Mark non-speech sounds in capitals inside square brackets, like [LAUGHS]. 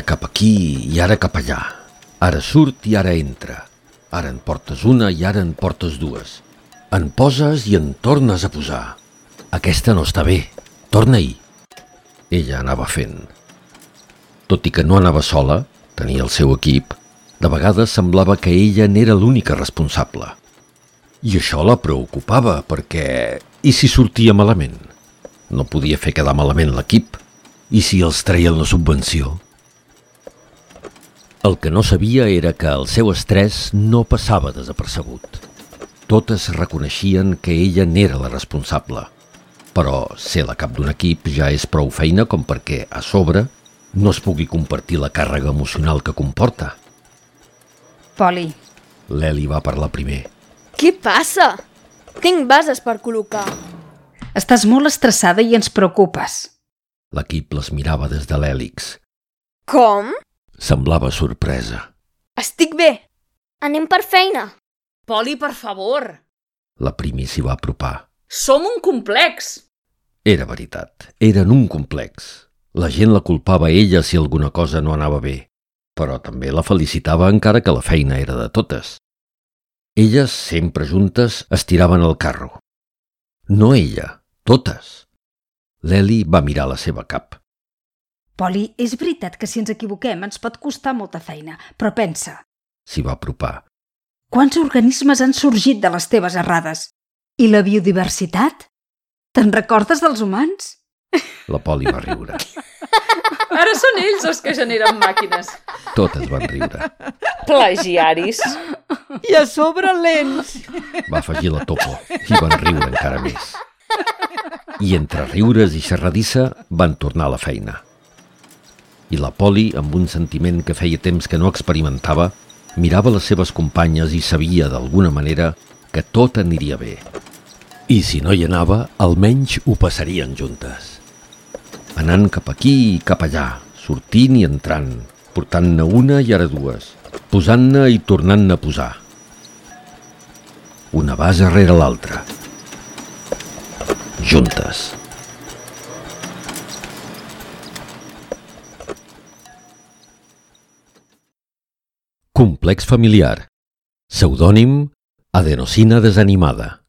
aquí i ara cap allà. Ara surt i ara entra. Ara en portes una i ara en portes dues. En poses i en tornes a posar. Aquesta no està bé. Torna-hi. Ella anava fent. Tot i que no anava sola, tenia el seu equip, de vegades semblava que ella n'era l'única responsable. I això la preocupava, perquè... I si sortia malament? No podia fer quedar malament l'equip. I si els treien la subvenció? El que no sabia era que el seu estrès no passava desapercebut. Totes reconeixien que ella n'era la responsable. Però ser la cap d'un equip ja és prou feina com perquè, a sobre, no es pugui compartir la càrrega emocional que comporta. Poli, L'Eli va parlar primer. Què passa? Tinc bases per col·locar. estàs molt estressada i ens preocupes. L'equip les mirava des de l'hèlix. Com? Semblava sorpresa. Estic bé. Anem per feina. Poli, per favor. La Primi s'hi va apropar. Som un complex. Era veritat, eren un complex. La gent la culpava a ella si alguna cosa no anava bé, però també la felicitava encara que la feina era de totes. Elles, sempre juntes, estiraven el carro. No ella, totes. L'Eli va mirar la seva cap. Poli, és veritat que si ens equivoquem ens pot costar molta feina, però pensa, S'hi va apropar. quants organismes han sorgit de les teves errades? I la biodiversitat? Te'n recordes dels humans? La Poli va riure. [LAUGHS] Ara són ells els que generen màquines. Totes van riure. Plagiaris. I a sobre lents. Va afegir la Topo i van riure encara més. I entre riures i xerradissa van tornar a la feina. I la Poli, amb un sentiment que feia temps que no experimentava, mirava les seves companyes i sabia, d'alguna manera, que tot aniria bé. I si no hi anava, almenys ho passarien juntes. Anant cap aquí i cap allà, sortint i entrant, portant-ne una i ara dues, posant-ne i tornant-ne a posar una base rere l'altra. Juntes. Complex familiar. Pseudònim Adenosina desanimada.